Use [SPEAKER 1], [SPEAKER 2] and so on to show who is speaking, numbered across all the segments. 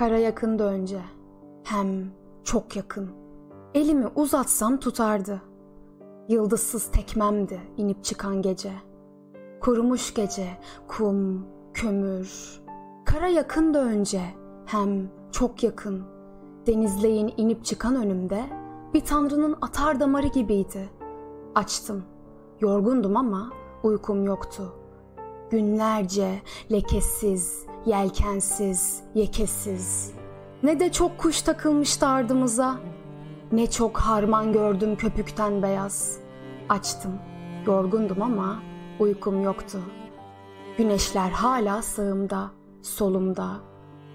[SPEAKER 1] Kara yakındı önce. Hem çok yakın. Elimi uzatsam tutardı. Yıldızsız tekmemdi inip çıkan gece. Kurumuş gece, kum, kömür. Kara yakındı önce. Hem çok yakın. Denizleyin inip çıkan önümde bir tanrının atar damarı gibiydi. Açtım. Yorgundum ama uykum yoktu. Günlerce lekesiz, yelkensiz, yekesiz. Ne de çok kuş takılmıştı ardımıza. Ne çok harman gördüm köpükten beyaz. Açtım. Yorgundum ama uykum yoktu. Güneşler hala sağımda, solumda.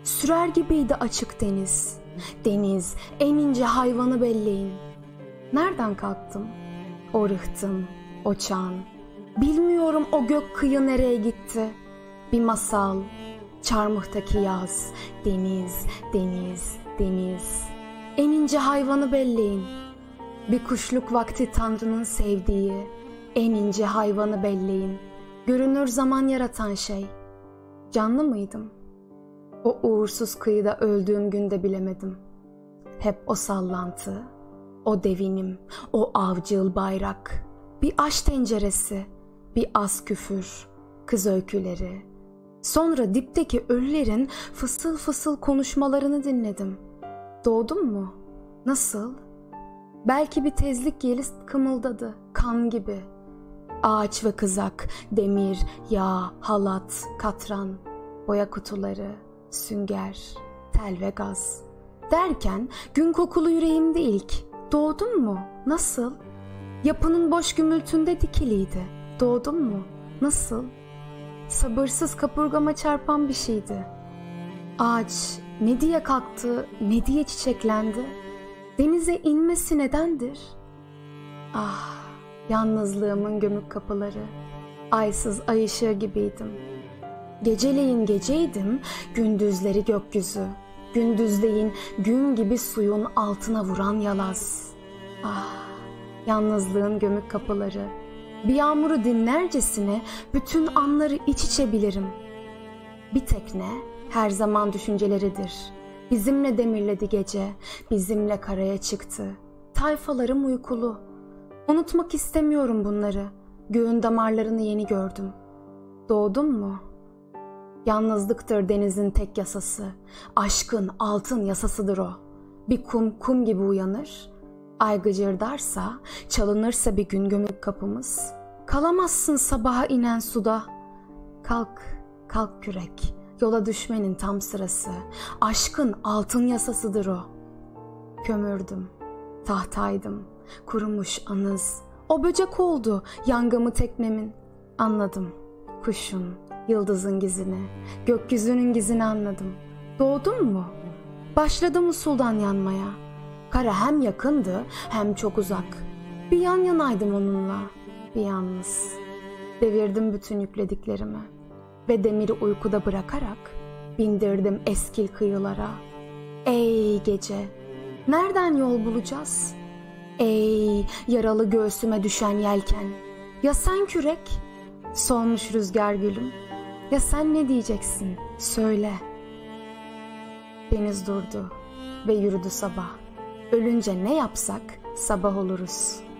[SPEAKER 1] Sürer gibiydi açık deniz. Deniz, en ince hayvanı belleyin. Nereden kalktım? O rıhtım, o çan. Bilmiyorum o gök kıyı nereye gitti. Bir masal, çarmıhtaki yaz, deniz, deniz, deniz. En ince hayvanı belleyin. Bir kuşluk vakti Tanrı'nın sevdiği, en ince hayvanı belleyin. Görünür zaman yaratan şey. Canlı mıydım? O uğursuz kıyıda öldüğüm günde bilemedim. Hep o sallantı, o devinim, o avcıl bayrak, bir aş tenceresi, bir az küfür, kız öyküleri. Sonra dipteki ölülerin fısıl fısıl konuşmalarını dinledim. Doğdum mu? Nasıl? Belki bir tezlik yeli kımıldadı, kan gibi. Ağaç ve kızak, demir, yağ, halat, katran, boya kutuları, sünger, tel ve gaz. Derken gün kokulu yüreğimde ilk. Doğdun mu? Nasıl? Yapının boş gümültünde dikiliydi. Doğdun mu? Nasıl? Sabırsız kapurgama çarpan bir şeydi. Ağaç ne diye kalktı, ne diye çiçeklendi? Denize inmesi nedendir? Ah, yalnızlığımın gömük kapıları. Aysız ay ışığı gibiydim. Geceleyin geceydim, gündüzleri gökyüzü. Gündüzleyin gün gibi suyun altına vuran yalaz. Ah, yalnızlığın gömük kapıları. Bir yağmuru dinlercesine bütün anları iç içe bilirim. Bir tekne her zaman düşünceleridir. Bizimle demirledi gece, bizimle karaya çıktı. Tayfalarım uykulu. Unutmak istemiyorum bunları. Göğün damarlarını yeni gördüm. Doğdum mu? Yalnızlıktır denizin tek yasası. Aşkın altın yasasıdır o. Bir kum kum gibi uyanır. Ay gıcırdarsa, çalınırsa bir gün gömük kapımız. Kalamazsın sabaha inen suda. Kalk, kalk kürek. Yola düşmenin tam sırası. Aşkın altın yasasıdır o. Kömürdüm, tahtaydım, kurumuş anız. O böcek oldu yangımı teknemin. Anladım, kuşun, yıldızın gizini, gökyüzünün gizini anladım. Doğdun mu? Başladım usuldan yanmaya. Kara hem yakındı hem çok uzak. Bir yan yanaydım onunla, bir yalnız. Devirdim bütün yüklediklerimi ve demiri uykuda bırakarak bindirdim eskil kıyılara. Ey gece, nereden yol bulacağız? Ey yaralı göğsüme düşen yelken, ya sen kürek? Solmuş rüzgar gülüm, ya sen ne diyeceksin? Söyle. Deniz durdu ve yürüdü sabah. Ölünce ne yapsak sabah oluruz.''